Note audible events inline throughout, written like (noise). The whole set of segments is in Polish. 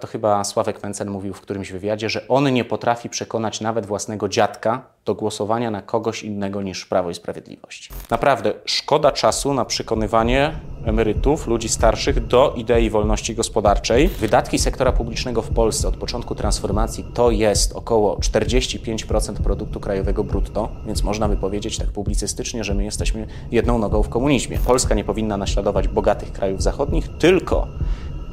To chyba Sławek Mencen mówił w którymś wywiadzie, że on nie potrafi przekonać nawet własnego dziadka do głosowania na kogoś innego niż Prawo i Sprawiedliwość. Naprawdę szkoda czasu na przekonywanie emerytów, ludzi starszych do idei wolności gospodarczej. Wydatki sektora publicznego w Polsce od początku transformacji to jest około 45% produktu krajowego brutto, więc można by powiedzieć tak publicystycznie, że my jesteśmy jedną nogą w komunizmie. Polska nie powinna naśladować bogatych krajów zachodnich, tylko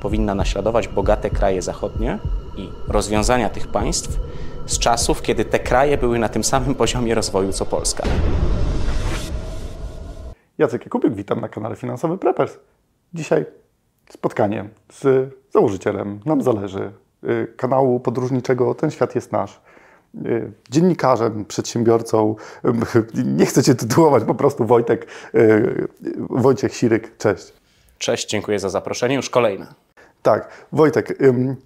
powinna naśladować bogate kraje zachodnie i rozwiązania tych państw z czasów, kiedy te kraje były na tym samym poziomie rozwoju co Polska. Jacek Jakubik, witam na kanale Finansowy Preppers. Dzisiaj spotkanie z założycielem, nam zależy, y, kanału podróżniczego Ten Świat jest Nasz, y, dziennikarzem, przedsiębiorcą, (laughs) nie chcę Cię tytułować, po prostu Wojtek, y, Wojciech Siryk, cześć. Cześć, dziękuję za zaproszenie, już kolejne. Tak, Wojtek,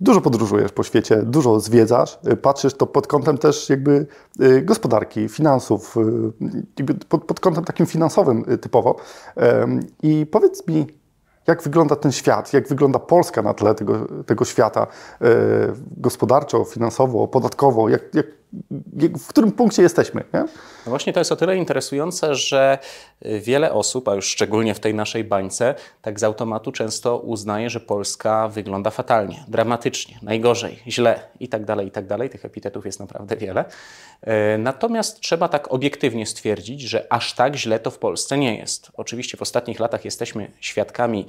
dużo podróżujesz po świecie, dużo zwiedzasz, y, patrzysz to pod kątem też jakby y, gospodarki, finansów, y, pod, pod kątem takim finansowym typowo. I powiedz mi, jak wygląda ten świat, jak wygląda Polska na tle tego, tego świata gospodarczo, finansowo, podatkowo, jak, jak w którym punkcie jesteśmy. Nie? No właśnie to jest o tyle interesujące, że wiele osób, a już szczególnie w tej naszej bańce, tak z automatu często uznaje, że Polska wygląda fatalnie, dramatycznie, najgorzej, źle i tak dalej, i tak dalej. Tych epitetów jest naprawdę wiele. E, natomiast trzeba tak obiektywnie stwierdzić, że aż tak źle to w Polsce nie jest. Oczywiście w ostatnich latach jesteśmy świadkami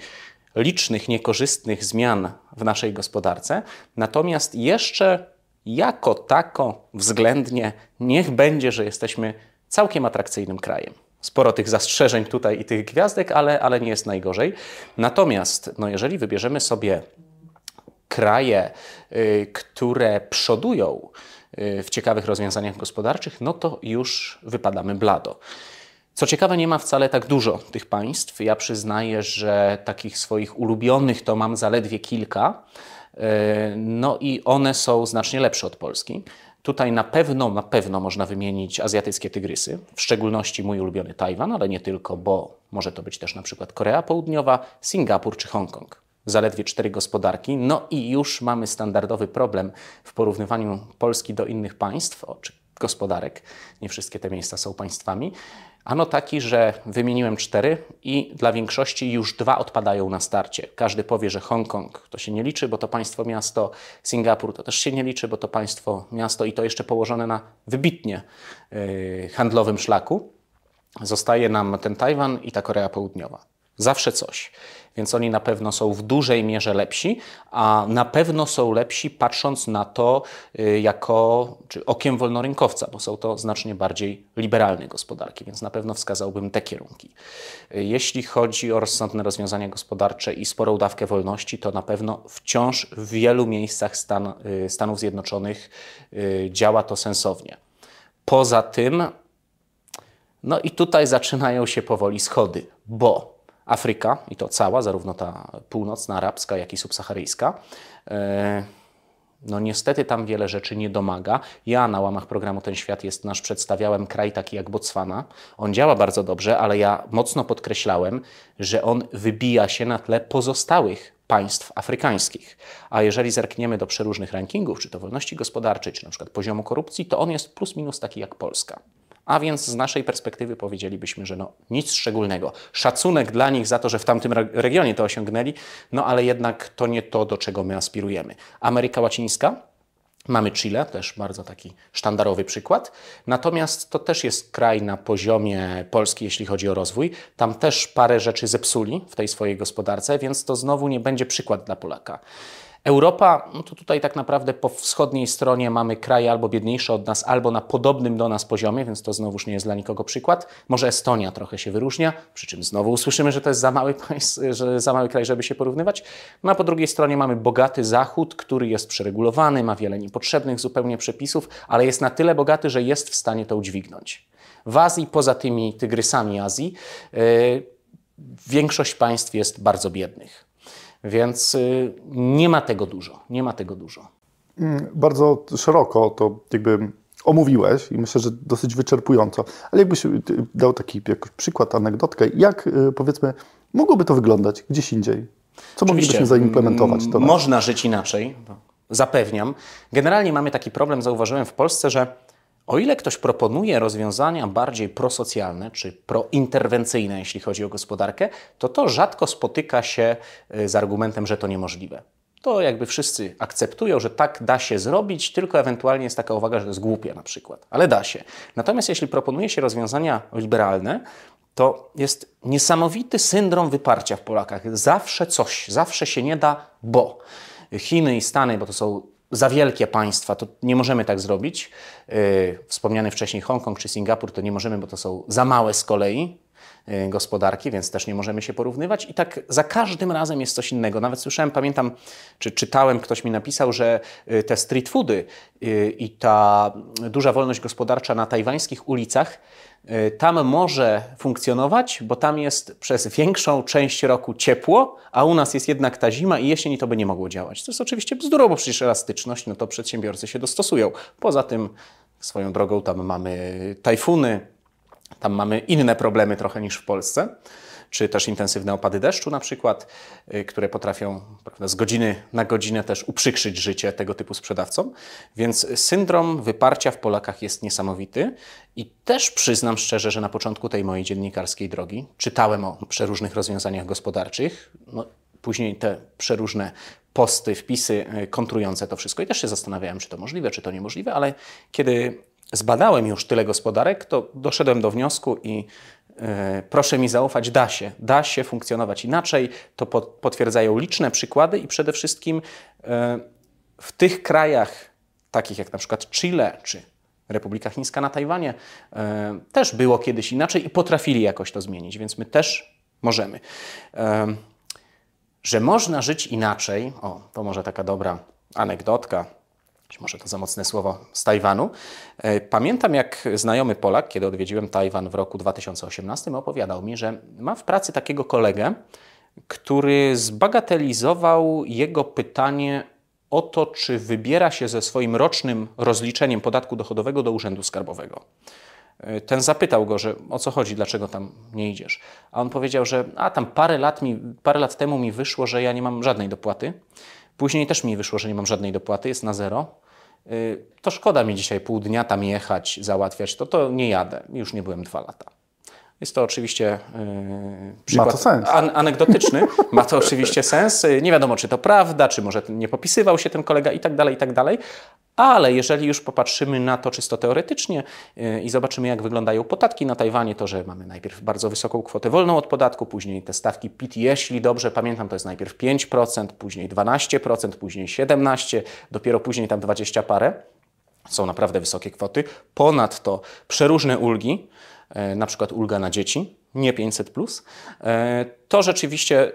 licznych niekorzystnych zmian w naszej gospodarce, natomiast jeszcze jako tako względnie niech będzie, że jesteśmy całkiem atrakcyjnym krajem. Sporo tych zastrzeżeń tutaj i tych gwiazdek, ale, ale nie jest najgorzej. Natomiast no jeżeli wybierzemy sobie kraje, y, które przodują y, w ciekawych rozwiązaniach gospodarczych, no to już wypadamy blado. Co ciekawe, nie ma wcale tak dużo tych państw. Ja przyznaję, że takich swoich ulubionych to mam zaledwie kilka. E, no i one są znacznie lepsze od Polski. Tutaj na pewno, na pewno można wymienić azjatyckie tygrysy, w szczególności mój ulubiony Tajwan, ale nie tylko, bo może to być też na przykład Korea Południowa, Singapur czy Hongkong. Zaledwie cztery gospodarki, no i już mamy standardowy problem w porównywaniu Polski do innych państw, czy gospodarek. Nie wszystkie te miejsca są państwami. Ano taki, że wymieniłem cztery i dla większości już dwa odpadają na starcie. Każdy powie, że Hongkong to się nie liczy, bo to państwo miasto, Singapur to też się nie liczy, bo to państwo miasto i to jeszcze położone na wybitnie yy, handlowym szlaku. Zostaje nam ten Tajwan i ta Korea Południowa. Zawsze coś. Więc oni na pewno są w dużej mierze lepsi, a na pewno są lepsi patrząc na to y, jako czy okiem wolnorynkowca, bo są to znacznie bardziej liberalne gospodarki, więc na pewno wskazałbym te kierunki. Y, jeśli chodzi o rozsądne rozwiązania gospodarcze i sporą dawkę wolności, to na pewno wciąż w wielu miejscach Stan, y, Stanów Zjednoczonych działa to sensownie. Poza tym, no i tutaj zaczynają się powoli schody, bo Afryka, i to cała, zarówno ta północna, arabska, jak i subsaharyjska. E, no niestety tam wiele rzeczy nie domaga. Ja na łamach programu Ten Świat jest nasz przedstawiałem kraj taki jak Botswana. On działa bardzo dobrze, ale ja mocno podkreślałem, że on wybija się na tle pozostałych państw afrykańskich. A jeżeli zerkniemy do przeróżnych rankingów, czy to wolności gospodarczej, czy na przykład poziomu korupcji, to on jest plus minus taki jak Polska. A więc z naszej perspektywy powiedzielibyśmy, że no, nic szczególnego. Szacunek dla nich za to, że w tamtym regionie to osiągnęli, no ale jednak to nie to, do czego my aspirujemy. Ameryka Łacińska, Mamy Chile, też bardzo taki sztandarowy przykład. Natomiast to też jest kraj na poziomie Polski, jeśli chodzi o rozwój. Tam też parę rzeczy zepsuli w tej swojej gospodarce, więc to znowu nie będzie przykład dla Polaka. Europa, no to tutaj tak naprawdę po wschodniej stronie mamy kraje albo biedniejsze od nas, albo na podobnym do nas poziomie, więc to znowuż nie jest dla nikogo przykład. Może Estonia trochę się wyróżnia, przy czym znowu usłyszymy, że to jest za mały, (laughs) państw, że za mały kraj, żeby się porównywać. No a po drugiej stronie mamy bogaty Zachód, który jest przeregulowany, ma wiele niepotrzebnych zupełnie przepisów, ale jest na tyle bogaty, że jest w stanie to udźwignąć. W Azji, poza tymi tygrysami Azji, yy, większość państw jest bardzo biednych. Więc y, nie ma tego dużo, nie ma tego dużo. Mm, bardzo szeroko to jakby omówiłeś i myślę, że dosyć wyczerpująco, ale jakbyś y, dał taki przykład, anegdotkę, jak y, powiedzmy mogłoby to wyglądać gdzieś indziej, Co moglibyśmy zaimplementować? To można żyć inaczej, zapewniam. Generalnie mamy taki problem, zauważyłem w Polsce, że o ile ktoś proponuje rozwiązania bardziej prosocjalne czy prointerwencyjne, jeśli chodzi o gospodarkę, to to rzadko spotyka się y, z argumentem, że to niemożliwe. To jakby wszyscy akceptują, że tak da się zrobić, tylko ewentualnie jest taka uwaga, że to jest głupie na przykład, ale da się. Natomiast jeśli proponuje się rozwiązania liberalne, to jest niesamowity syndrom wyparcia w Polakach. Zawsze coś, zawsze się nie da, bo Chiny i Stany, bo to są za wielkie państwa, to nie możemy tak zrobić. Yy, wspomniany wcześniej Hongkong czy Singapur to nie możemy, bo to są za małe z kolei yy, gospodarki, więc też nie możemy się porównywać. I tak za każdym razem jest coś innego. Nawet słyszałem, pamiętam, czy czytałem, ktoś mi napisał, że yy, te street foody i ta duża wolność gospodarcza na tajwańskich ulicach Y, tam może funkcjonować, bo tam jest przez większą część roku ciepło, a u nas jest jednak ta zima i jesień to by nie mogło działać. To jest oczywiście bzdurą, bo przecież elastyczność, no to przedsiębiorcy się dostosują. Poza tym, swoją drogą, tam mamy tajfuny, tam mamy inne problemy trochę niż w Polsce czy też intensywne opady deszczu na przykład, y, które potrafią prawda, z godziny na godzinę też uprzykrzyć życie tego typu sprzedawcom. Więc syndrom wyparcia w Polakach jest niesamowity i też przyznam szczerze, że na początku tej mojej dziennikarskiej drogi czytałem o przeróżnych rozwiązaniach gospodarczych. No, później te przeróżne posty, wpisy y, kontrujące to wszystko i też się zastanawiałem, czy to możliwe, czy to niemożliwe, ale kiedy zbadałem już tyle gospodarek, to doszedłem do wniosku i proszę mi zaufać, da się. Da się funkcjonować inaczej. To potwierdzają liczne przykłady i przede wszystkim e, w tych krajach, takich jak na przykład Chile czy Republika Chińska na Tajwanie, e, też było kiedyś inaczej i potrafili jakoś to zmienić, więc my też możemy. Że można żyć inaczej, o, to może taka dobra anegdotka być może to za mocne słowo, z Tajwanu. E, pamiętam, jak znajomy Polak, kiedy odwiedziłem Tajwan w roku 2018, opowiadał mi, że ma w pracy takiego kolegę, który zbagatelizował jego pytanie o to, czy wybiera się ze swoim rocznym rozliczeniem podatku dochodowego do Urzędu Skarbowego. E, ten zapytał go, że o co chodzi, dlaczego tam nie idziesz. A on powiedział, że a tam parę lat, mi, parę lat temu mi wyszło, że ja nie mam żadnej dopłaty. Później też mi wyszło, że nie mam żadnej dopłaty, jest na zero. Y, to szkoda mi dzisiaj pół dnia tam jechać, załatwiać, to to nie jadę. Już nie byłem dwa lata. Jest to oczywiście yy, przykład Ma to sens. An anegdotyczny. Ma to oczywiście sens. Nie wiadomo, czy to prawda, czy może nie popisywał się ten kolega i tak dalej, i tak dalej. Ale jeżeli już popatrzymy na to czysto teoretycznie yy, i zobaczymy, jak wyglądają podatki na Tajwanie, to że mamy najpierw bardzo wysoką kwotę wolną od podatku, później te stawki PIT, jeśli dobrze pamiętam, to jest najpierw 5%, później 12%, później 17%, dopiero później tam 20 parę. Są naprawdę wysokie kwoty. Ponadto przeróżne ulgi, E, na przykład ulga na dzieci, nie 500, plus, e, to rzeczywiście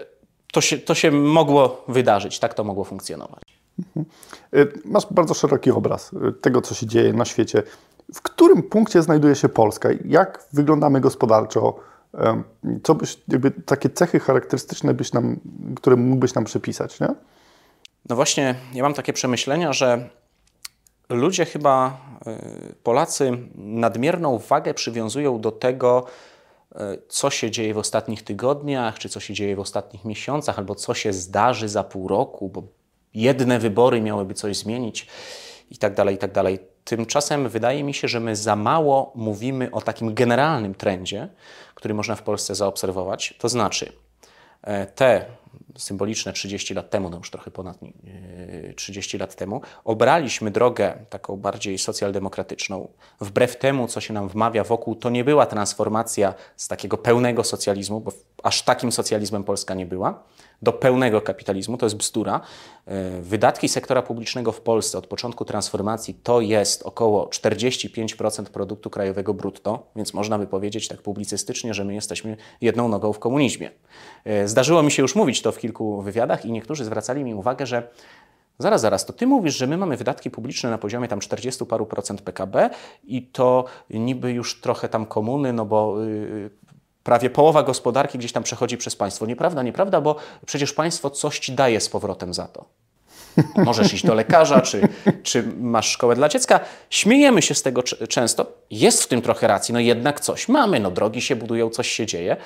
to się, to się mogło wydarzyć, tak to mogło funkcjonować. Mhm. E, masz bardzo szeroki obraz tego, co się dzieje na świecie. W którym punkcie znajduje się Polska? Jak wyglądamy gospodarczo? Co byś, jakby takie cechy charakterystyczne, byś nam, które mógłbyś nam przypisać, nie? No właśnie, ja mam takie przemyślenia, że ludzie chyba, y, Polacy, nadmierną wagę przywiązują do tego, y, co się dzieje w ostatnich tygodniach, czy co się dzieje w ostatnich miesiącach, albo co się zdarzy za pół roku, bo jedne wybory miałyby coś zmienić i tak dalej, i tak dalej. Tymczasem wydaje mi się, że my za mało mówimy o takim generalnym trendzie, który można w Polsce zaobserwować. To znaczy, e, te symboliczne 30 lat temu, no już trochę ponad 30 e, lat temu, obraliśmy drogę taką bardziej socjaldemokratyczną. Wbrew temu, co się nam wmawia wokół, to nie była transformacja z takiego pełnego socjalizmu, bo aż takim socjalizmem Polska nie była, do pełnego kapitalizmu, to jest bzdura. E, wydatki sektora publicznego w Polsce od początku transformacji to jest około 45% produktu krajowego brutto, więc można by powiedzieć tak publicystycznie, że my jesteśmy jedną nogą w komunizmie. E, zdarzyło mi się już mówić to w kilku wywiadach i niektórzy zwracali mi uwagę, że Zaraz, zaraz, to ty mówisz, że my mamy wydatki publiczne na poziomie tam 40 paru procent PKB i to niby już trochę tam komuny, no bo yy, prawie połowa gospodarki gdzieś tam przechodzi przez państwo. Nieprawda, nieprawda, bo przecież państwo coś ci daje z powrotem za to. możesz iść do lekarza, czy, czy masz szkołę dla dziecka. Śmiejemy się z tego często. Jest w tym trochę racji, no jednak coś mamy, no drogi się budują, coś się dzieje.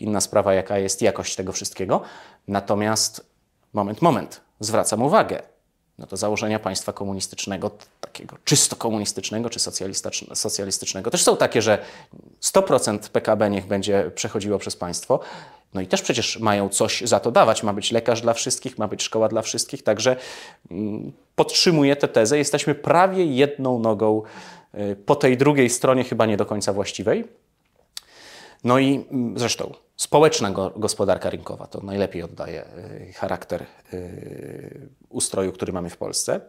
Inna sprawa, jaka jest jakość tego wszystkiego. Natomiast moment, moment, zwracam uwagę. No to założenia państwa komunistycznego, takiego czysto komunistycznego czy socjalistycznego, też są takie, że 100% PKB niech będzie przechodziło przez państwo. No i też przecież mają coś za to dawać. Ma być lekarz dla wszystkich, ma być szkoła dla wszystkich. Także mm, podtrzymuję tę tezę. Jesteśmy prawie jedną nogą y, po tej drugiej stronie, chyba nie do końca właściwej. No i mm, zresztą społeczna gospodarka rynkowa to najlepiej oddaje y, charakter y, ustroju, który mamy w Polsce.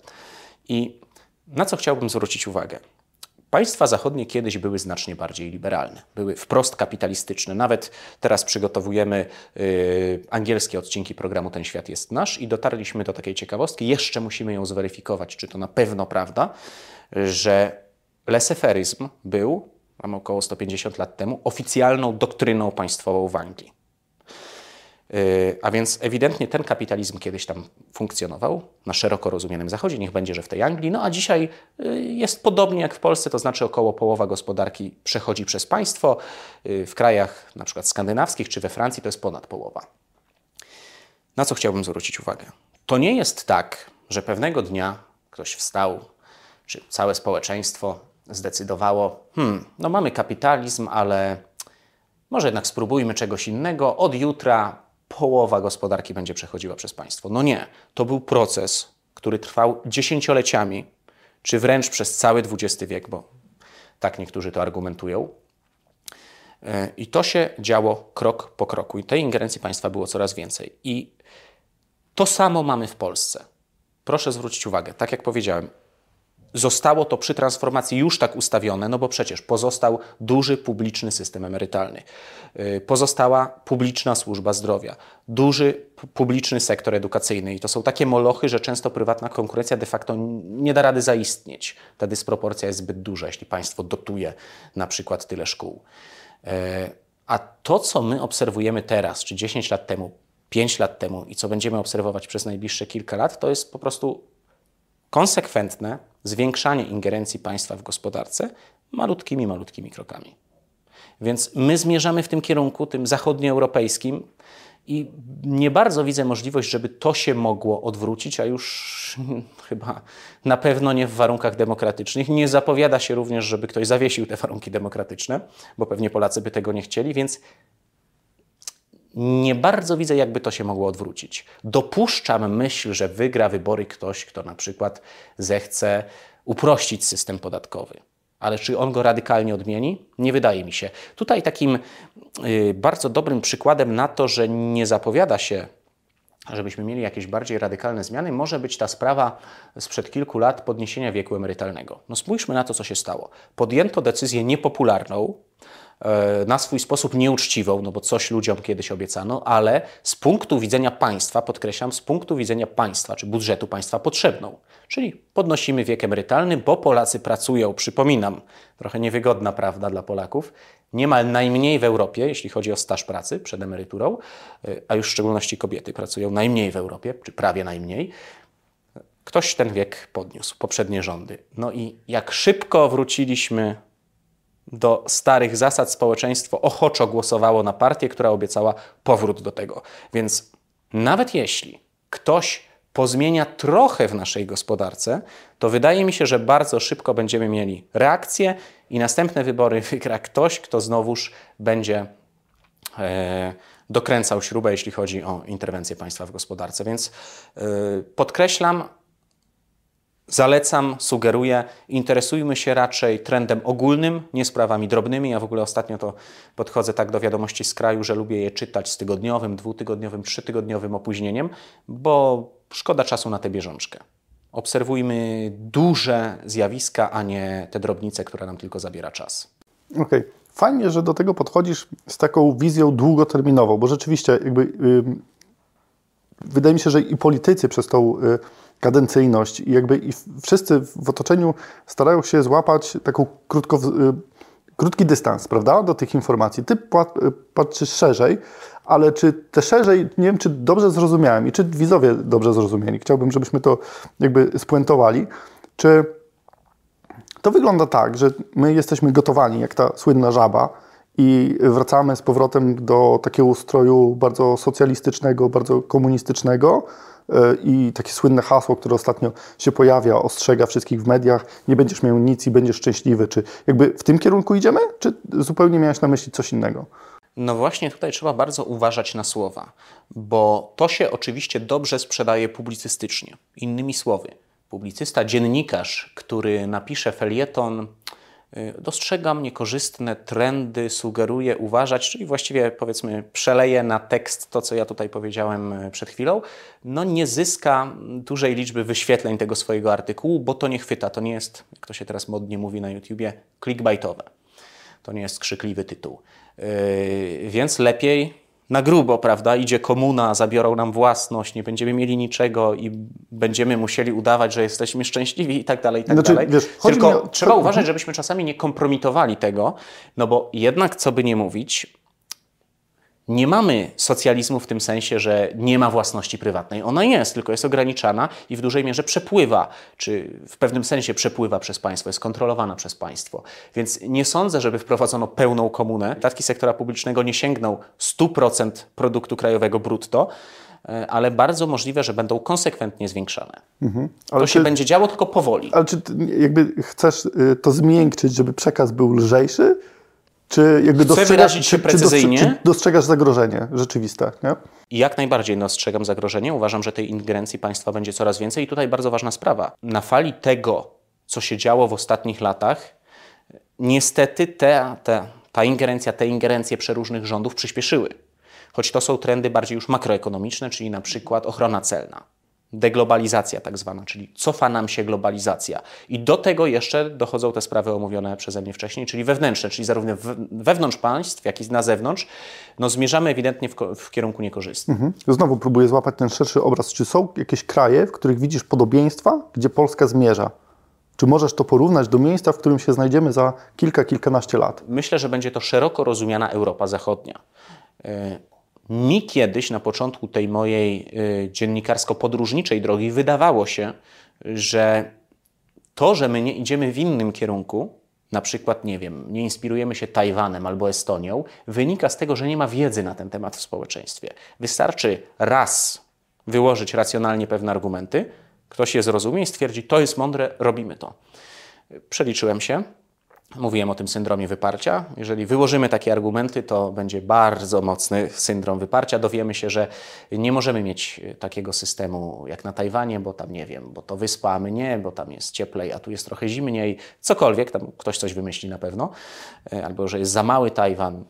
I na co chciałbym zwrócić uwagę? Państwa zachodnie kiedyś były znacznie bardziej liberalne, były wprost kapitalistyczne. Nawet teraz przygotowujemy y, angielskie odcinki programu Ten świat jest nasz i dotarliśmy do takiej ciekawostki. Jeszcze musimy ją zweryfikować, czy to na pewno prawda, że leseferyzm był, mamy około 150 lat temu, oficjalną doktryną państwową w Anglii. Y, a więc ewidentnie ten kapitalizm kiedyś tam funkcjonował na szeroko rozumianym Zachodzie, niech będzie, że w tej Anglii. No a dzisiaj y, jest podobnie jak w Polsce, to znaczy około połowa gospodarki przechodzi przez państwo. Y, w krajach na przykład skandynawskich czy we Francji to jest ponad połowa. Na co chciałbym zwrócić uwagę? To nie jest tak, że pewnego dnia ktoś wstał, czy całe społeczeństwo zdecydowało, hmm, no mamy kapitalizm, ale może jednak spróbujmy czegoś innego. Od jutra połowa gospodarki będzie przechodziła przez państwo. No nie, to był proces, który trwał dziesięcioleciami, czy wręcz przez cały XX wiek, bo tak niektórzy to argumentują. E, I to się działo krok po kroku, i tej ingerencji państwa było coraz więcej. I to samo mamy w Polsce. Proszę zwrócić uwagę, tak jak powiedziałem, zostało to przy transformacji już tak ustawione, no bo przecież pozostał duży publiczny system emerytalny, y, pozostała publiczna służba zdrowia, duży publiczny sektor edukacyjny i to są takie molochy, że często prywatna konkurencja de facto nie da rady zaistnieć. Ta dysproporcja jest zbyt duża, jeśli państwo dotuje na przykład tyle szkół. E, a to, co my obserwujemy teraz, czy 10 lat temu, 5 lat temu i co będziemy obserwować przez najbliższe kilka lat, to jest po prostu konsekwentne zwiększanie ingerencji państwa w gospodarce malutkimi, malutkimi krokami. Więc my zmierzamy w tym kierunku, tym zachodnioeuropejskim, i nie bardzo widzę możliwość, żeby to się mogło odwrócić, a już (laughs) chyba na pewno nie w warunkach demokratycznych. Nie zapowiada się również, żeby ktoś zawiesił te warunki demokratyczne, bo pewnie Polacy by tego nie chcieli, więc nie bardzo widzę, jakby to się mogło odwrócić. Dopuszczam myśl, że wygra wybory ktoś, kto na przykład zechce uprościć system podatkowy. Ale czy on go radykalnie odmieni? Nie wydaje mi się. Tutaj takim y, bardzo dobrym przykładem na to, że nie zapowiada się, żebyśmy mieli jakieś bardziej radykalne zmiany, może być ta sprawa sprzed kilku lat podniesienia wieku emerytalnego. No spójrzmy na to, co się stało. Podjęto decyzję niepopularną, na swój sposób nieuczciwą, no bo coś ludziom kiedyś obiecano, ale z punktu widzenia państwa, podkreślam, z punktu widzenia państwa czy budżetu państwa potrzebną. Czyli podnosimy wiek emerytalny, bo Polacy pracują, przypominam, trochę niewygodna prawda dla Polaków, niemal najmniej w Europie, jeśli chodzi o staż pracy przed emeryturą, e, a już w szczególności kobiety pracują najmniej w Europie, czy prawie najmniej. Ktoś ten wiek podniósł, poprzednie rządy. No i jak szybko wróciliśmy do starych zasad społeczeństwo ochoczo głosowało na partię, która obiecała powrót do tego. Więc nawet jeśli ktoś pozmienia trochę w naszej gospodarce, to wydaje mi się, że bardzo szybko będziemy mieli reakcję i następne wybory wygra ktoś, kto znowuż będzie e, dokręcał śrubę, jeśli chodzi o interwencję państwa w gospodarce. Więc e, podkreślam, Zalecam, sugeruję, interesujmy się raczej trendem ogólnym, nie sprawami drobnymi. Ja w ogóle ostatnio to podchodzę tak do wiadomości z kraju, że lubię je czytać z tygodniowym, dwutygodniowym, trzytygodniowym opóźnieniem, bo szkoda czasu na tę bieżączkę. Obserwujmy duże zjawiska, a nie te drobnice, które nam tylko zabiera czas. Okej. Okay. Fajnie, że do tego podchodzisz z taką wizją długoterminową, bo rzeczywiście jakby yy, wydaje mi się, że i politycy przez tą yy, kadencyjność i jakby i wszyscy w otoczeniu starają się złapać taką krótko, y, krótki dystans, prawda, do tych informacji. Ty patrzysz szerzej, ale czy te szerzej, nie wiem, czy dobrze zrozumiałem i czy widzowie dobrze zrozumieli. Chciałbym, żebyśmy to jakby spuentowali. Czy to wygląda tak, że my jesteśmy gotowani, jak ta słynna żaba, i wracamy z powrotem do takiego ustroju bardzo socjalistycznego, bardzo komunistycznego. I takie słynne hasło, które ostatnio się pojawia, ostrzega wszystkich w mediach: nie będziesz miał nic i będziesz szczęśliwy. Czy jakby w tym kierunku idziemy, czy zupełnie miałeś na myśli coś innego? No właśnie tutaj trzeba bardzo uważać na słowa, bo to się oczywiście dobrze sprzedaje publicystycznie. Innymi słowy, publicysta, dziennikarz, który napisze felieton, dostrzegam niekorzystne trendy, sugeruje uważać, czyli właściwie powiedzmy przeleje na tekst to, co ja tutaj powiedziałem y, przed chwilą, no nie zyska dużej liczby wyświetleń tego swojego artykułu, bo to nie chwyta, to nie jest, jak to się teraz modnie mówi na YouTubie, clickbaitowe. To nie jest skrzykliwy tytuł. Yy, więc lepiej na grubo, prawda? Idzie komuna, zabiorą nam własność, nie będziemy mieli niczego i będziemy musieli udawać, że jesteśmy szczęśliwi i tak dalej, i tak znaczy, dalej. Wiesz, Tylko o... trzeba uważać, żebyśmy czasami nie kompromitowali tego, no bo jednak, co by nie mówić, nie mamy socjalizmu w tym sensie, że nie ma własności prywatnej. Ona jest, tylko jest ograniczana i w dużej mierze przepływa, czy w pewnym sensie przepływa przez państwo, jest kontrolowana przez państwo. Więc nie sądzę, żeby wprowadzono pełną komunę. Wydatki sektora publicznego nie sięgną 100% produktu krajowego brutto, e, ale bardzo możliwe, że będą konsekwentnie zwiększane. Mhm. to czy, się będzie działo tylko powoli. Ale czy jakby chcesz y, to zmiękczyć, żeby przekaz był lżejszy? Czy jakby dostrzegasz, się precyzyjnie. Czy, czy dostrzegasz zagrożenie rzeczywiste? Nie? Jak najbardziej dostrzegam zagrożenie. Uważam, że tej ingerencji państwa będzie coraz więcej. I tutaj bardzo ważna sprawa. Na fali tego, co się działo w ostatnich latach, niestety te, te, ta ingerencja, te ingerencje przeróżnych rządów przyspieszyły. Choć to są trendy bardziej już makroekonomiczne, czyli na przykład ochrona celna deglobalizacja tak zwana, czyli cofa nam się globalizacja. I do tego jeszcze dochodzą te sprawy omówione przeze mnie wcześniej, czyli wewnętrzne, czyli zarówno wewnątrz państw, jak i na zewnątrz, no zmierzamy ewidentnie w, w kierunku niekorzystnym. Mhm. Znowu próbuję złapać ten szerszy obraz. Czy są jakieś kraje, w których widzisz podobieństwa, gdzie Polska zmierza? Czy możesz to porównać do miejsca, w którym się znajdziemy za kilka, kilkanaście lat? Myślę, że będzie to szeroko rozumiana Europa Zachodnia. Mi kiedyś na początku tej mojej y, dziennikarsko-podróżniczej drogi wydawało się, że to, że my nie idziemy w innym kierunku, na przykład, nie wiem, nie inspirujemy się Tajwanem albo Estonią, wynika z tego, że nie ma wiedzy na ten temat w społeczeństwie. Wystarczy raz wyłożyć racjonalnie pewne argumenty, ktoś je zrozumie i stwierdzi, to jest mądre, robimy to. Przeliczyłem się, Mówiłem o tym syndromie wyparcia. Jeżeli wyłożymy takie argumenty, to będzie bardzo mocny syndrom wyparcia. Dowiemy się, że nie możemy mieć takiego systemu jak na Tajwanie, bo tam nie wiem, bo to wyspa, a my nie, bo tam jest cieplej, a tu jest trochę zimniej. Cokolwiek, tam ktoś coś wymyśli na pewno. E, albo że jest za mały Tajwan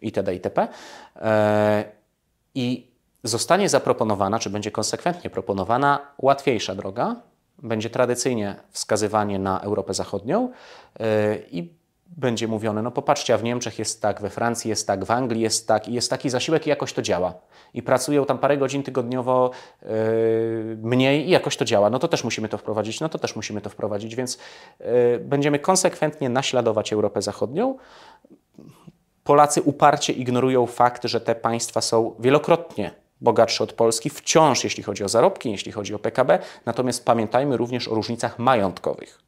itd. itp. E, I zostanie zaproponowana, czy będzie konsekwentnie proponowana łatwiejsza droga, będzie tradycyjnie wskazywanie na Europę Zachodnią e, i będzie mówione, no popatrzcie, a w Niemczech jest tak, we Francji jest tak, w Anglii jest tak i jest taki zasiłek i jakoś to działa. I pracują tam parę godzin tygodniowo yy, mniej i jakoś to działa. No to też musimy to wprowadzić, no to też musimy to wprowadzić, więc yy, będziemy konsekwentnie naśladować Europę Zachodnią. Polacy uparcie ignorują fakt, że te państwa są wielokrotnie bogatszy od Polski, wciąż jeśli chodzi o zarobki, jeśli chodzi o PKB, natomiast pamiętajmy również o różnicach majątkowych.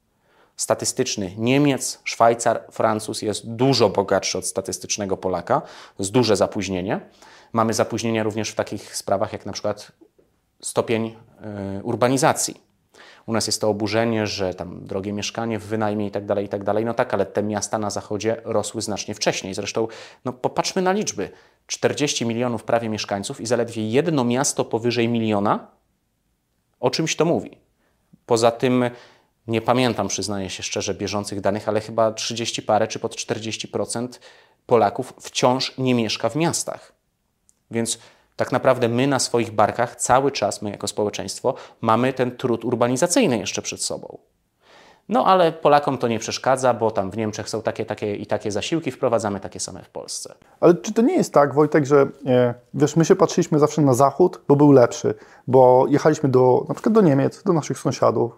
Statystyczny Niemiec, Szwajcar, Francuz jest dużo bogatszy od statystycznego Polaka, z duże zapóźnienie. Mamy zapóźnienia również w takich sprawach jak na przykład stopień y, urbanizacji. U nas jest to oburzenie, że tam drogie mieszkanie w wynajmie i tak dalej, i tak dalej. No tak, ale te miasta na zachodzie rosły znacznie wcześniej. Zresztą, no popatrzmy na liczby. 40 milionów prawie mieszkańców i zaledwie jedno miasto powyżej miliona, o czymś to mówi. Poza tym nie pamiętam, przyznaję się szczerze, bieżących danych, ale chyba 30 parę czy pod 40% Polaków wciąż nie mieszka w miastach. Więc tak naprawdę my na swoich barkach cały czas, my jako społeczeństwo, mamy ten trud urbanizacyjny jeszcze przed sobą. No ale Polakom to nie przeszkadza, bo tam w Niemczech są takie, takie i takie zasiłki, wprowadzamy takie same w Polsce. Ale czy to nie jest tak, Wojtek, że e, wiesz, my się patrzyliśmy zawsze na zachód, bo był lepszy, bo jechaliśmy do, na przykład do Niemiec, do naszych sąsiadów.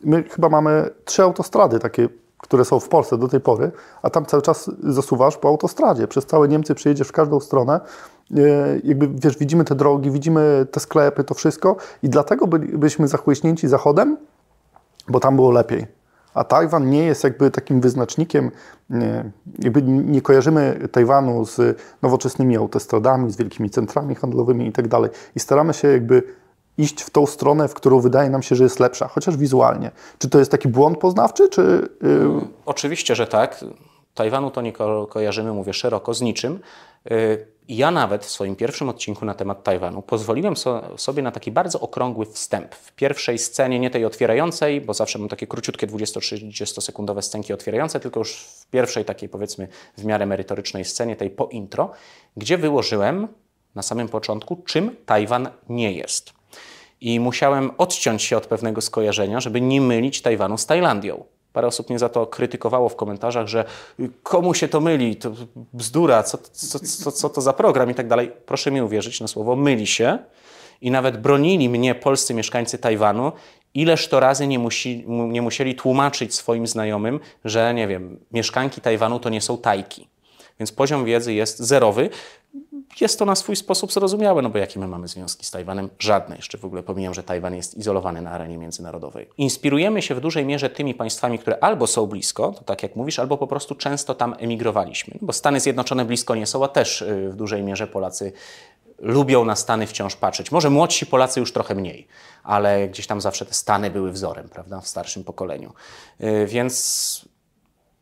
My chyba mamy trzy autostrady takie które są w Polsce do tej pory, a tam cały czas zasuwasz po autostradzie. Przez całe Niemcy przyjedziesz w każdą stronę. E, jakby, wiesz, widzimy te drogi, widzimy te sklepy, to wszystko i dlatego byliśmy zachłyśnięci Zachodem, bo tam było lepiej. A Tajwan nie jest jakby takim wyznacznikiem, jakby nie kojarzymy Tajwanu z nowoczesnymi autostradami, z wielkimi centrami handlowymi i tak. I staramy się jakby iść w tą stronę, w którą wydaje nam się, że jest lepsza, chociaż wizualnie. Czy to jest taki błąd poznawczy, czy... Yy... Oczywiście, że tak. Tajwanu to nie ko kojarzymy, mówię szeroko, z niczym. Yy, ja nawet w swoim pierwszym odcinku na temat Tajwanu pozwoliłem so sobie na taki bardzo okrągły wstęp. W pierwszej scenie, nie tej otwierającej, bo zawsze mam takie króciutkie 20-30 sekundowe scenki otwierające, tylko już w pierwszej takiej powiedzmy w miarę merytorycznej scenie, tej po intro, gdzie wyłożyłem na samym początku, czym Tajwan nie jest. I musiałem odciąć się od pewnego skojarzenia, żeby nie mylić Tajwanu z Tajlandią. Parę osób mnie za to krytykowało w komentarzach, że komu się to myli, to bzdura, co, co, co, co to za program i tak dalej. Proszę mi uwierzyć na słowo, myli się. I nawet bronili mnie polscy mieszkańcy Tajwanu, ileż to razy nie, musi, nie musieli tłumaczyć swoim znajomym, że nie wiem, mieszkanki Tajwanu to nie są tajki. Więc poziom wiedzy jest zerowy jest to na swój sposób zrozumiałe, no bo jakie my mamy związki z Tajwanem? Żadne. Jeszcze w ogóle pomijam, że Tajwan jest izolowany na arenie międzynarodowej. Inspirujemy się w dużej mierze tymi państwami, które albo są blisko, to tak jak mówisz, albo po prostu często tam emigrowaliśmy. Bo Stany Zjednoczone blisko nie są, a też y, w dużej mierze Polacy lubią na Stany wciąż patrzeć. Może młodsi Polacy już trochę mniej, ale gdzieś tam zawsze te Stany były wzorem, prawda, w starszym pokoleniu. Y, więc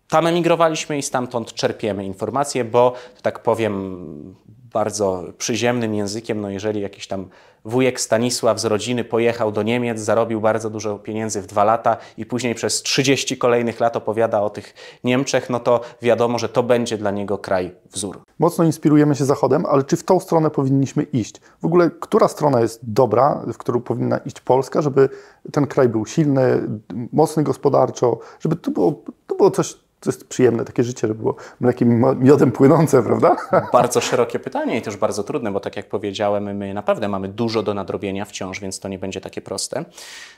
tam emigrowaliśmy i stamtąd czerpiemy informacje, bo, tak powiem bardzo przyziemnym językiem, no jeżeli jakiś tam wujek Stanisław z rodziny pojechał do Niemiec, zarobił bardzo dużo pieniędzy w dwa lata i później przez 30 kolejnych lat opowiada o tych Niemczech, no to wiadomo, że to będzie dla niego kraj wzór. Mocno inspirujemy się Zachodem, ale czy w tą stronę powinniśmy iść? W ogóle, która strona jest dobra, w którą powinna iść Polska, żeby ten kraj był silny, mocny gospodarczo, żeby to było, to było coś to jest przyjemne takie życie, żeby było mlekiem miodem płynące, prawda? Bardzo szerokie pytanie i też bardzo trudne, bo tak jak powiedziałem, my naprawdę mamy dużo do nadrobienia wciąż, więc to nie będzie takie proste.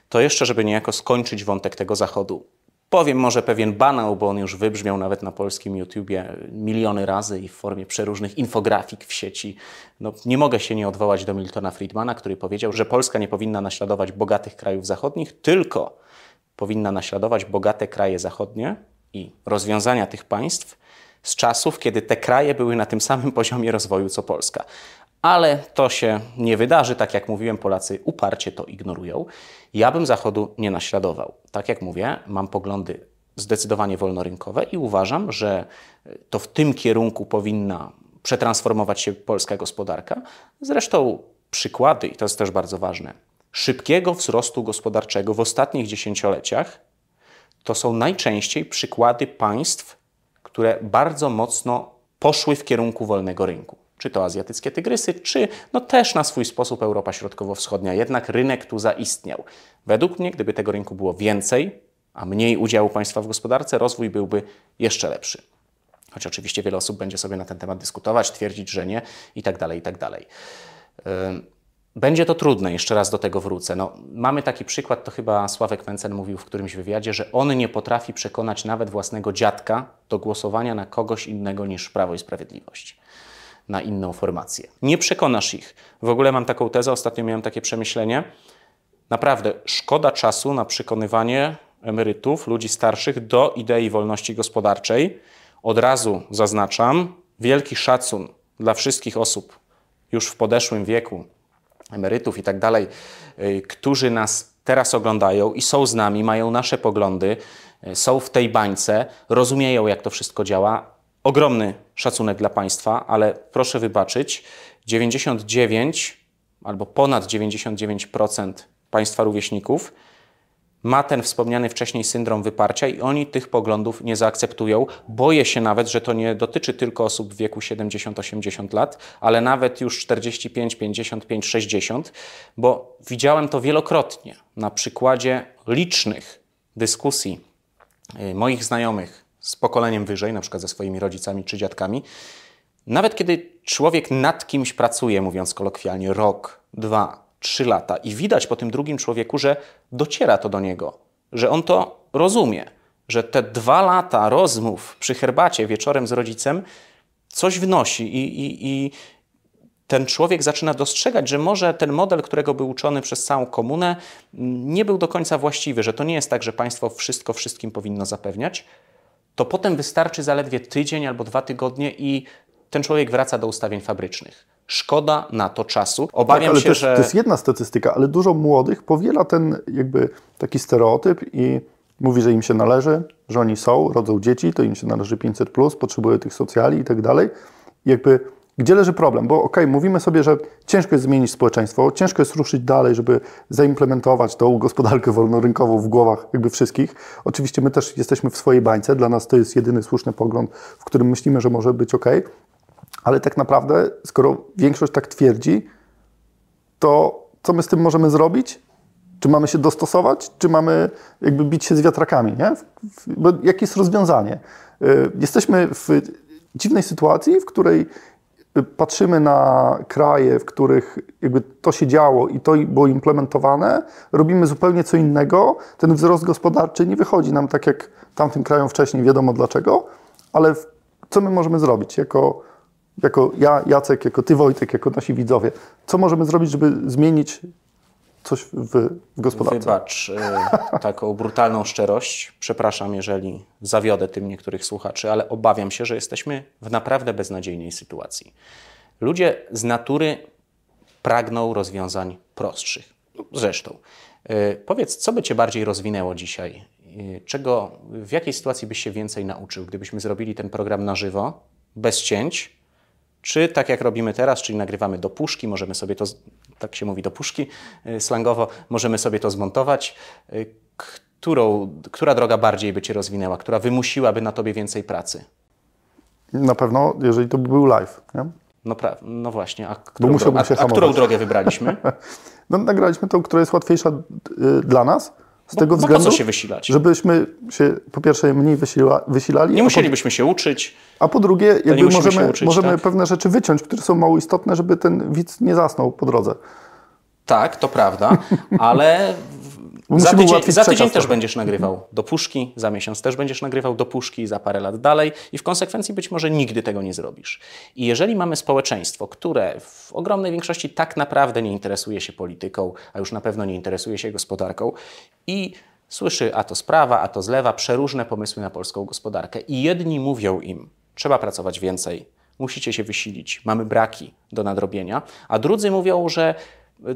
To jeszcze, żeby niejako skończyć wątek tego zachodu. Powiem może pewien banał, bo on już wybrzmiał nawet na polskim YouTubie miliony razy i w formie przeróżnych infografik w sieci. No, nie mogę się nie odwołać do Miltona Friedmana, który powiedział, że Polska nie powinna naśladować bogatych krajów zachodnich, tylko powinna naśladować bogate kraje zachodnie, i rozwiązania tych państw z czasów, kiedy te kraje były na tym samym (laughs) poziomie rozwoju co Polska. Ale to się nie wydarzy, tak jak mówiłem, Polacy uparcie to ignorują. Ja bym Zachodu nie naśladował. Tak jak mówię, mam poglądy zdecydowanie wolnorynkowe i uważam, że to w tym kierunku powinna przetransformować się polska gospodarka. Zresztą przykłady, i to jest też bardzo ważne, szybkiego wzrostu gospodarczego w ostatnich dziesięcioleciach to są najczęściej przykłady państw, które bardzo mocno poszły w kierunku wolnego rynku. Czy to azjatyckie tygrysy, czy no też na swój sposób Europa Środkowo-Wschodnia. Jednak rynek tu zaistniał. Według mnie, gdyby tego rynku było więcej, a mniej udziału państwa w gospodarce, rozwój byłby jeszcze lepszy. Choć oczywiście wiele osób będzie sobie na ten temat dyskutować, twierdzić, że nie i tak dalej, i tak dalej. Będzie to trudne, jeszcze raz do tego wrócę. No, mamy taki przykład, to chyba Sławek Mencen mówił w którymś wywiadzie, że on nie potrafi przekonać nawet własnego dziadka do głosowania na kogoś innego niż Prawo i Sprawiedliwość, na inną formację. Nie przekonasz ich. W ogóle mam taką tezę, ostatnio miałem takie przemyślenie. Naprawdę, szkoda czasu na przekonywanie emerytów, ludzi starszych do idei wolności gospodarczej. Od razu zaznaczam, wielki szacun dla wszystkich osób już w podeszłym wieku, emerytów i tak dalej, y, którzy nas teraz oglądają i są z nami, mają nasze poglądy, y, są w tej bańce, rozumieją, jak to wszystko działa. Ogromny szacunek dla Państwa, ale proszę wybaczyć, 99 albo ponad 99% Państwa rówieśników ma ten wspomniany wcześniej syndrom wyparcia i oni tych poglądów nie zaakceptują. Boję się nawet, że to nie dotyczy tylko osób w wieku 70-80 lat, ale nawet już 45, 55, 60, bo widziałem to wielokrotnie na przykładzie licznych dyskusji y, moich znajomych z pokoleniem wyżej, na przykład ze swoimi rodzicami czy dziadkami. Nawet kiedy człowiek nad kimś pracuje, mówiąc kolokwialnie, rok, dwa, trzy lata i widać po tym drugim człowieku, że dociera to do niego, że on to rozumie, że te dwa lata rozmów przy herbacie wieczorem z rodzicem coś wnosi i, i, i ten człowiek zaczyna dostrzegać, że może ten model, którego był uczony przez całą komunę, nie był do końca właściwy, że to nie jest tak, że państwo wszystko wszystkim powinno zapewniać, to potem wystarczy zaledwie tydzień albo dwa tygodnie i ten człowiek wraca do ustawień fabrycznych. Szkoda na to czasu. Obawiam tak, się, to, że. To jest jedna statystyka, ale dużo młodych powiela ten jakby taki stereotyp i mówi, że im się należy, że oni są, rodzą dzieci, to im się należy 500, potrzebują tych socjali i tak dalej. Jakby gdzie leży problem? Bo okej, okay, mówimy sobie, że ciężko jest zmienić społeczeństwo, ciężko jest ruszyć dalej, żeby zaimplementować tą gospodarkę wolnorynkową w głowach jakby wszystkich. Oczywiście my też jesteśmy w swojej bańce, dla nas to jest jedyny słuszny pogląd, w którym myślimy, że może być ok, ale tak naprawdę, skoro większość tak twierdzi, to co my z tym możemy zrobić? Czy mamy się dostosować, czy mamy jakby bić się z wiatrakami, nie? Jakie jest rozwiązanie? Y, jesteśmy w dziwnej sytuacji, w której patrzymy na kraje, w których jakby to się działo i to było implementowane, robimy zupełnie co innego. Ten wzrost gospodarczy nie wychodzi nam tak jak tamtym krajom wcześniej, wiadomo dlaczego, ale co my możemy zrobić jako, jako ja, Jacek, jako ty, Wojtek, jako nasi widzowie? Co możemy zrobić, żeby zmienić coś w, w gospodarce. Wybacz y, (laughs) taką brutalną szczerość. Przepraszam, jeżeli zawiodę tym niektórych słuchaczy, ale obawiam się, że jesteśmy w naprawdę beznadziejnej sytuacji. Ludzie z natury pragną rozwiązań prostszych. Zresztą, y, powiedz, co by Cię bardziej rozwinęło dzisiaj? Y, czego, w jakiej sytuacji byś się więcej nauczył, gdybyśmy zrobili ten program na żywo, bez cięć, czy tak jak robimy teraz, czyli nagrywamy do puszki, możemy sobie to, tak się mówi do puszki y, slangowo, możemy sobie to zmontować. Y, którą, która droga bardziej by Cię rozwinęła, która wymusiłaby na Tobie więcej pracy? Na pewno, jeżeli to by był live. Nie? No, pra, no właśnie, a, którą, a, a którą drogę wybraliśmy? (laughs) no, nagraliśmy tą, która jest łatwiejsza y, dla nas, z bo, tego bo względu, po co się wysilać? żebyśmy się po pierwsze mniej wysila, wysilali. Nie musielibyśmy się uczyć. A po drugie, jakby możemy, uczyć, możemy tak? pewne rzeczy wyciąć, które są mało istotne, żeby ten widz nie zasnął po drodze. Tak, to prawda, ale za tydzień, za tydzień też będziesz nagrywał do puszki, za miesiąc też będziesz nagrywał do puszki, za parę lat dalej i w konsekwencji być może nigdy tego nie zrobisz. I jeżeli mamy społeczeństwo, które w ogromnej większości tak naprawdę nie interesuje się polityką, a już na pewno nie interesuje się gospodarką i słyszy a to z prawa, a to z lewa przeróżne pomysły na polską gospodarkę i jedni mówią im, trzeba pracować więcej, musicie się wysilić, mamy braki do nadrobienia, a drudzy mówią, że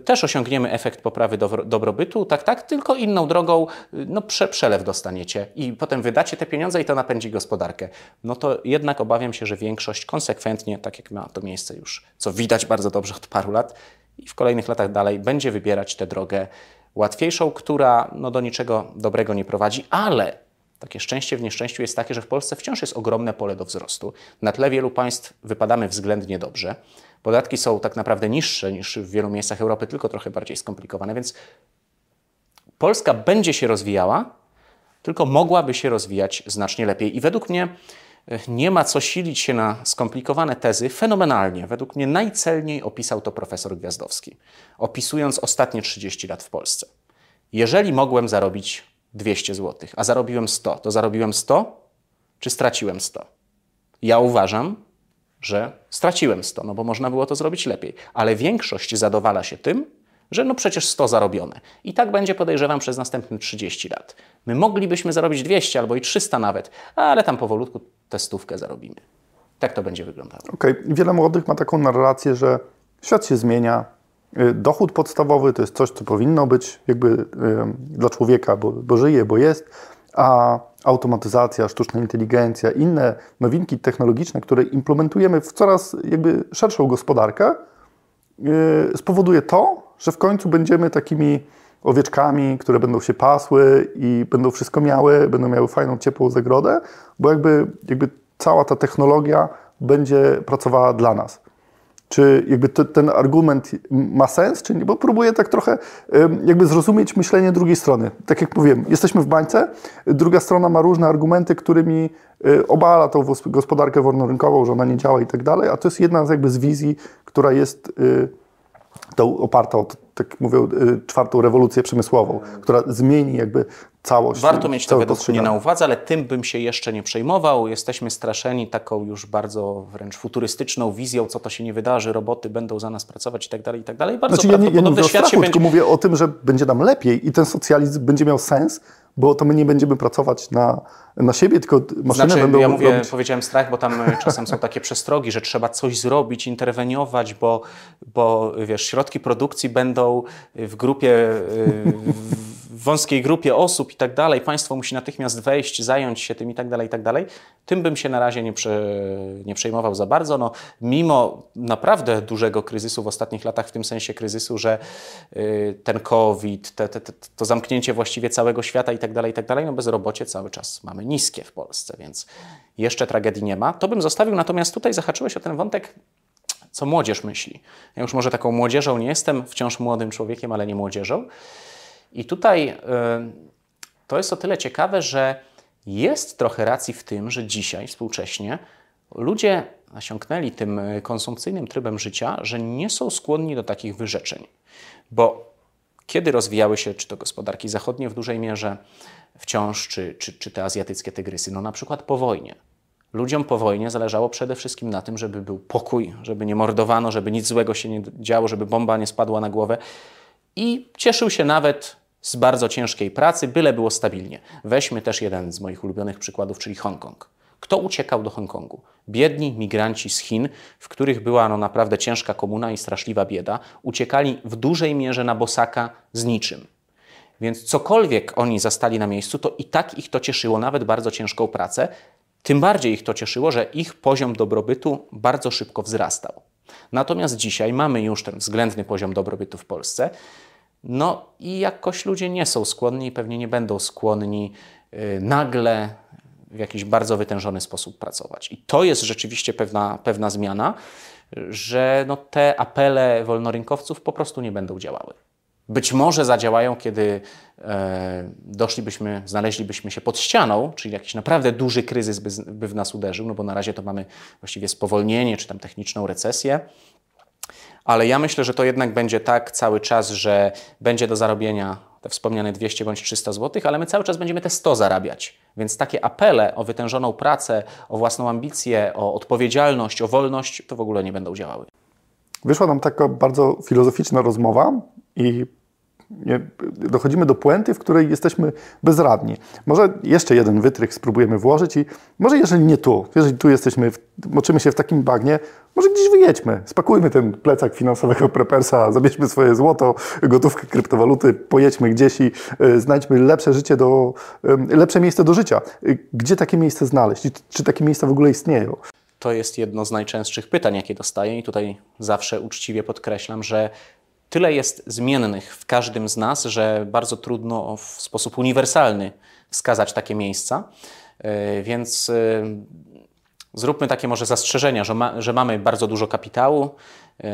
też osiągniemy efekt poprawy dobrobytu, tak, tak, tylko inną drogą, no prze, przelew dostaniecie i potem wydacie te pieniądze i to napędzi gospodarkę. No to jednak obawiam się, że większość konsekwentnie, tak jak ma to miejsce już, co widać bardzo dobrze od paru lat i w kolejnych latach dalej, będzie wybierać tę drogę łatwiejszą, która no, do niczego dobrego nie prowadzi, ale takie szczęście w nieszczęściu jest takie, że w Polsce wciąż jest ogromne pole do wzrostu. Na tle wielu państw wypadamy względnie dobrze. Podatki są tak naprawdę niższe niż w wielu miejscach Europy, tylko trochę bardziej skomplikowane, więc Polska będzie się rozwijała, tylko mogłaby się rozwijać znacznie lepiej. I według mnie e, nie ma co silić się na skomplikowane tezy. Fenomenalnie, według mnie najcelniej opisał to profesor Gwiazdowski, opisując ostatnie 30 lat w Polsce. Jeżeli mogłem zarobić 200 zł, a zarobiłem 100, to zarobiłem 100 czy straciłem 100? Ja uważam, że straciłem 100, no bo można było to zrobić lepiej. Ale większość zadowala się tym, że no przecież 100 zarobione. I tak będzie, podejrzewam, przez następne 30 lat. My moglibyśmy zarobić 200 albo i 300 nawet, ale tam powolutku tę stówkę zarobimy. Tak to będzie wyglądało. Okej, okay. wiele młodych ma taką narrację, że świat się zmienia, y, dochód podstawowy to jest coś, co powinno być jakby dla człowieka, bo, bo żyje, bo jest, a automatyzacja, sztuczna inteligencja, inne nowinki technologiczne, które implementujemy w coraz jakby szerszą gospodarkę, yy, spowoduje to, że w końcu będziemy takimi owieczkami, które będą się pasły i będą wszystko miały, będą miały fajną, ciepłą zagrodę, bo jakby, jakby cała ta technologia będzie pracowała dla nas. Czy jakby ten argument ma sens, czy nie? Bo próbuję tak trochę jakby zrozumieć myślenie drugiej strony. Tak jak mówiłem, jesteśmy w bańce, druga strona ma różne argumenty, którymi y, obala tą gospodarkę wolnorynkową, że ona nie działa i tak dalej, a to jest jedna z jakby z wizji, która jest y, tą oparta o, tak mówię, y, czwartą rewolucję przemysłową, która zmieni jakby całość. Warto mieć to według mnie na uwadze, ale tym bym się jeszcze nie przejmował. Jesteśmy straszeni taką już bardzo wręcz futurystyczną wizją, co to się nie wydarzy, roboty będą za nas pracować i tak dalej, i tak dalej. Bardzo Znaczy, ja nie, ja nie mówię o świat strachu, będzie... mówię o tym, że będzie nam lepiej i ten socjalizm będzie miał sens, bo to my nie będziemy pracować na, na siebie, tylko maszyny Znaczy, będą ja mówię, robić. powiedziałem strach, bo tam e, (laughs) czasem są takie przestrogi, że trzeba coś zrobić, interweniować, bo, bo wiesz, środki produkcji będą w grupie, e, w wąskiej grupie osób i tak dalej. Państwo musi natychmiast wejść, zająć się tym i tak dalej, i tak dalej. Tym bym się na razie nie, nie przejmował za bardzo. No, mimo naprawdę dużego kryzysu w ostatnich latach, w tym sensie kryzysu, że y, ten COVID, te, te, te, to zamknięcie właściwie całego świata i tak dalej, i tak dalej, no bezrobocie cały czas mamy niskie w Polsce, więc jeszcze tragedii nie ma. To bym zostawił, natomiast tutaj zahaczyłeś o ten wątek, co młodzież myśli. Ja już może taką młodzieżą nie jestem, wciąż młodym człowiekiem, ale nie młodzieżą. I tutaj y, to jest o tyle ciekawe, że jest trochę racji w tym, że dzisiaj współcześnie ludzie nasiąknęli tym konsumpcyjnym trybem życia, że nie są skłonni do takich wyrzeczeń. Bo kiedy rozwijały się czy to gospodarki zachodnie w dużej mierze wciąż, czy, czy, czy te azjatyckie tygrysy, no na przykład po wojnie. Ludziom po wojnie zależało przede wszystkim na tym, żeby był pokój, żeby nie mordowano, żeby nic złego się nie działo, żeby bomba nie spadła na głowę. I cieszył się nawet z bardzo ciężkiej pracy, byle było stabilnie. Weźmy też jeden z moich ulubionych przykładów, czyli Hongkong. Kto uciekał do Hongkongu? Biedni migranci z Chin, w których była no, naprawdę ciężka komuna i straszliwa bieda, uciekali w dużej mierze na bosaka z niczym. Więc cokolwiek oni zastali na miejscu, to i tak ich to cieszyło, nawet bardzo ciężką pracę. Tym bardziej ich to cieszyło, że ich poziom dobrobytu bardzo szybko wzrastał. Natomiast dzisiaj mamy już ten względny poziom dobrobytu w Polsce. No i jakoś ludzie nie są skłonni i pewnie nie będą skłonni y, nagle w jakiś bardzo wytężony sposób pracować. I to jest rzeczywiście pewna, pewna zmiana, że no te apele wolnorynkowców po prostu nie będą działały. Być może zadziałają, kiedy e, doszlibyśmy, znaleźlibyśmy się pod ścianą, czyli jakiś naprawdę duży kryzys by, by w nas uderzył, no bo na razie to mamy właściwie spowolnienie czy tam techniczną recesję. Ale ja myślę, że to jednak będzie tak cały czas, że będzie do zarobienia te wspomniane 200 bądź 300 zł, ale my cały czas będziemy te 100 zarabiać. Więc takie apele o wytężoną pracę, o własną ambicję, o odpowiedzialność, o wolność, to w ogóle nie będą działały. Wyszła nam taka bardzo filozoficzna rozmowa i dochodzimy do puenty, w której jesteśmy bezradni. Może jeszcze jeden wytrych spróbujemy włożyć i może jeżeli nie tu, jeżeli tu jesteśmy, w, moczymy się w takim bagnie, może gdzieś wyjedźmy, spakujmy ten plecak finansowego prepersa, zabierzmy swoje złoto, gotówkę, kryptowaluty, pojedźmy gdzieś i y, znajdźmy lepsze życie do, y, lepsze miejsce do życia. Y, gdzie takie miejsce znaleźć? Czy takie miejsca w ogóle istnieją? To jest jedno z najczęstszych pytań, jakie dostaję, i tutaj zawsze uczciwie podkreślam, że tyle jest zmiennych w każdym z nas, że bardzo trudno w sposób uniwersalny wskazać takie miejsca. Yy, Więc yy, zróbmy takie może zastrzeżenia, że, ma, że mamy bardzo dużo kapitału, yy,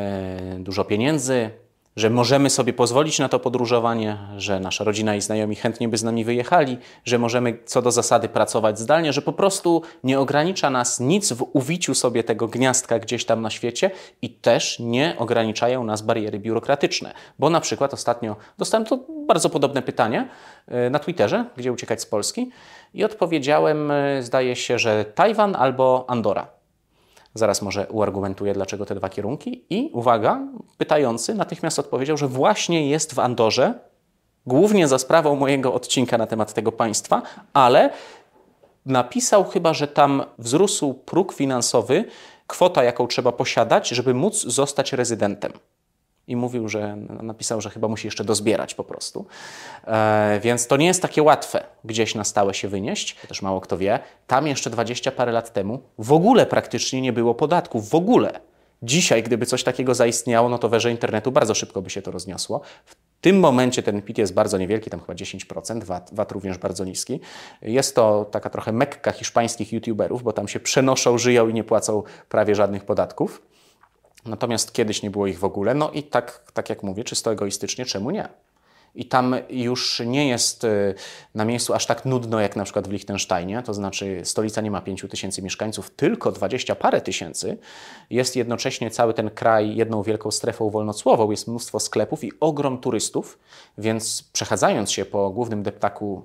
dużo pieniędzy, że możemy sobie pozwolić na to podróżowanie, że nasza rodzina i znajomi chętnie by z nami wyjechali, że możemy co do zasady pracować zdalnie, że po prostu nie ogranicza nas nic w uwiciu sobie tego gniazdka gdzieś tam na świecie i też nie ograniczają nas bariery biurokratyczne. Bo na przykład ostatnio dostałem to bardzo podobne pytanie y, na Twitterze, gdzie uciekać z Polski i odpowiedziałem, y, zdaje się, że Tajwan albo Andora. Zaraz może uargumentuję, dlaczego te dwa kierunki. I uwaga, pytający natychmiast odpowiedział, że właśnie jest w Andorze, głównie za sprawą mojego odcinka na temat tego państwa, ale napisał chyba, że tam wzrósł próg finansowy, kwota, jaką trzeba posiadać, żeby móc zostać rezydentem. I mówił, że napisał, że chyba musi jeszcze dozbierać po prostu. E, więc to nie jest takie łatwe gdzieś na stałe się wynieść. Też mało kto wie. Tam jeszcze 20 parę lat temu w ogóle praktycznie nie było podatków. W ogóle. Dzisiaj, gdyby coś takiego zaistniało, no to w erze internetu bardzo szybko by się to rozniosło. W tym momencie ten PIT jest bardzo niewielki, tam chyba 10%, VAT, VAT również bardzo niski. Jest to taka trochę mekka hiszpańskich youtuberów, bo tam się przenoszą, żyją i nie płacą prawie żadnych podatków. Natomiast kiedyś nie było ich w ogóle. No i tak, tak jak mówię, czysto egoistycznie, czemu nie? I tam już nie jest y, na miejscu aż tak nudno jak na przykład w Liechtensteinie, to znaczy stolica nie ma 5 tysięcy mieszkańców, tylko 20 parę tysięcy. Jest jednocześnie cały ten kraj jedną wielką strefą wolnocłową, jest mnóstwo sklepów i ogrom turystów, więc przechadzając się po głównym deptaku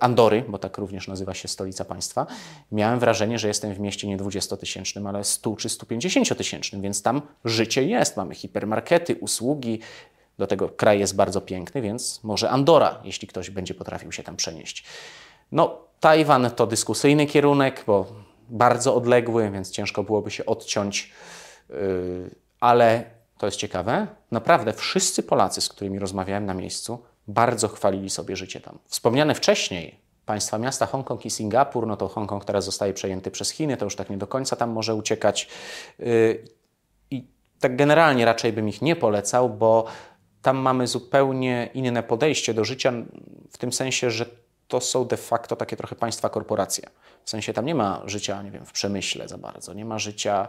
Andory, bo tak również nazywa się stolica państwa, miałem wrażenie, że jestem w mieście nie 20-tysięcznym, ale 100 czy 150-tysięcznym, więc tam życie jest. Mamy hipermarkety, usługi, do tego kraj jest bardzo piękny, więc może Andora, jeśli ktoś będzie potrafił się tam przenieść. No, Tajwan to dyskusyjny kierunek, bo bardzo odległy, więc ciężko byłoby się odciąć, yy, ale to jest ciekawe. Naprawdę wszyscy Polacy, z którymi rozmawiałem na miejscu, bardzo chwalili sobie życie tam. Wspomniane wcześniej państwa miasta Hongkong i Singapur, no to Hongkong teraz zostaje przejęty przez Chiny, to już tak nie do końca tam może uciekać. Yy, I tak generalnie raczej bym ich nie polecał, bo tam mamy zupełnie inne podejście do życia, w tym sensie, że to są de facto takie trochę państwa korporacje. W sensie tam nie ma życia, nie wiem, w przemyśle za bardzo, nie ma życia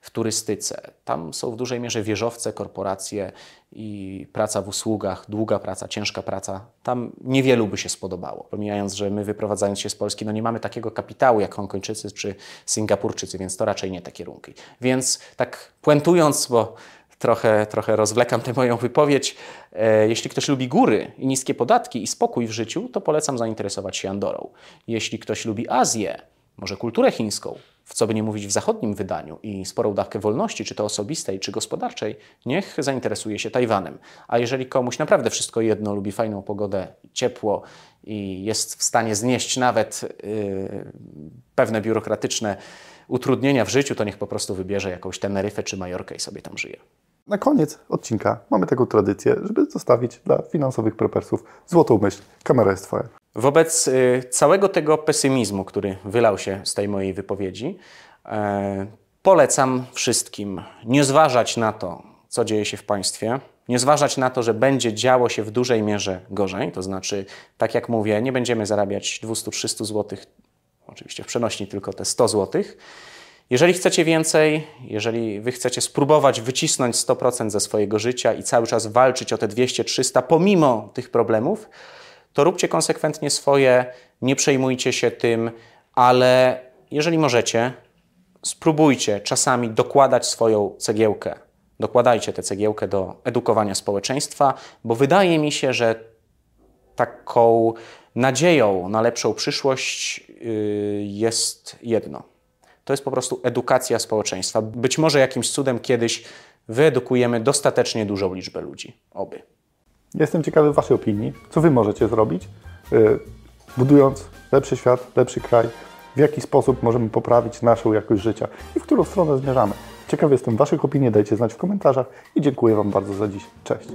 w turystyce. Tam są w dużej mierze wieżowce, korporacje i praca w usługach, długa praca, ciężka praca. Tam niewielu by się spodobało. Pomijając, że my wyprowadzając się z Polski, no nie mamy takiego kapitału jak Hongkończycy czy Singapurczycy, więc to raczej nie te kierunki. Więc tak puentując, bo trochę, trochę rozwlekam tę moją wypowiedź. E, jeśli ktoś lubi góry i niskie podatki i spokój w życiu, to polecam zainteresować się Andorą. Jeśli ktoś lubi Azję, może kulturę chińską, w co by nie mówić w zachodnim wydaniu i sporą dawkę wolności, czy to osobistej, czy gospodarczej, niech zainteresuje się Tajwanem. A jeżeli komuś naprawdę wszystko jedno, lubi fajną pogodę, ciepło i jest w stanie znieść nawet yy, pewne biurokratyczne utrudnienia w życiu, to niech po prostu wybierze jakąś Teneryfę czy Majorkę i sobie tam żyje. Na koniec odcinka mamy taką tradycję, żeby zostawić dla finansowych prepersów złotą myśl. Kamera jest Twoja. Wobec y, całego tego pesymizmu, który wylał się z tej mojej wypowiedzi, e, polecam wszystkim nie zważać na to, co dzieje się w państwie, nie zważać na to, że będzie działo się w dużej mierze gorzej, to znaczy, tak jak mówię, nie będziemy zarabiać 200-300 zł, oczywiście w przenośni tylko te 100 zł. Jeżeli chcecie więcej, jeżeli wy chcecie spróbować wycisnąć 100% ze swojego życia i cały czas walczyć o te 200-300 pomimo tych problemów, to róbcie konsekwentnie swoje, nie przejmujcie się tym, ale jeżeli możecie, spróbujcie czasami dokładać swoją cegiełkę. Dokładajcie tę cegiełkę do edukowania społeczeństwa, bo wydaje mi się, że taką nadzieją na lepszą przyszłość yy, jest jedno. To jest po prostu edukacja społeczeństwa. Być może jakimś cudem kiedyś wyedukujemy dostatecznie dużą liczbę ludzi. Oby. Jestem ciekawy Waszej opinii. Co Wy możecie zrobić, yy, budując lepszy świat, lepszy kraj? W jaki sposób możemy poprawić naszą jakość życia i w którą stronę zmierzamy? Ciekawy jestem Waszych opinii, dajcie znać w komentarzach i dziękuję Wam bardzo za dziś. Cześć.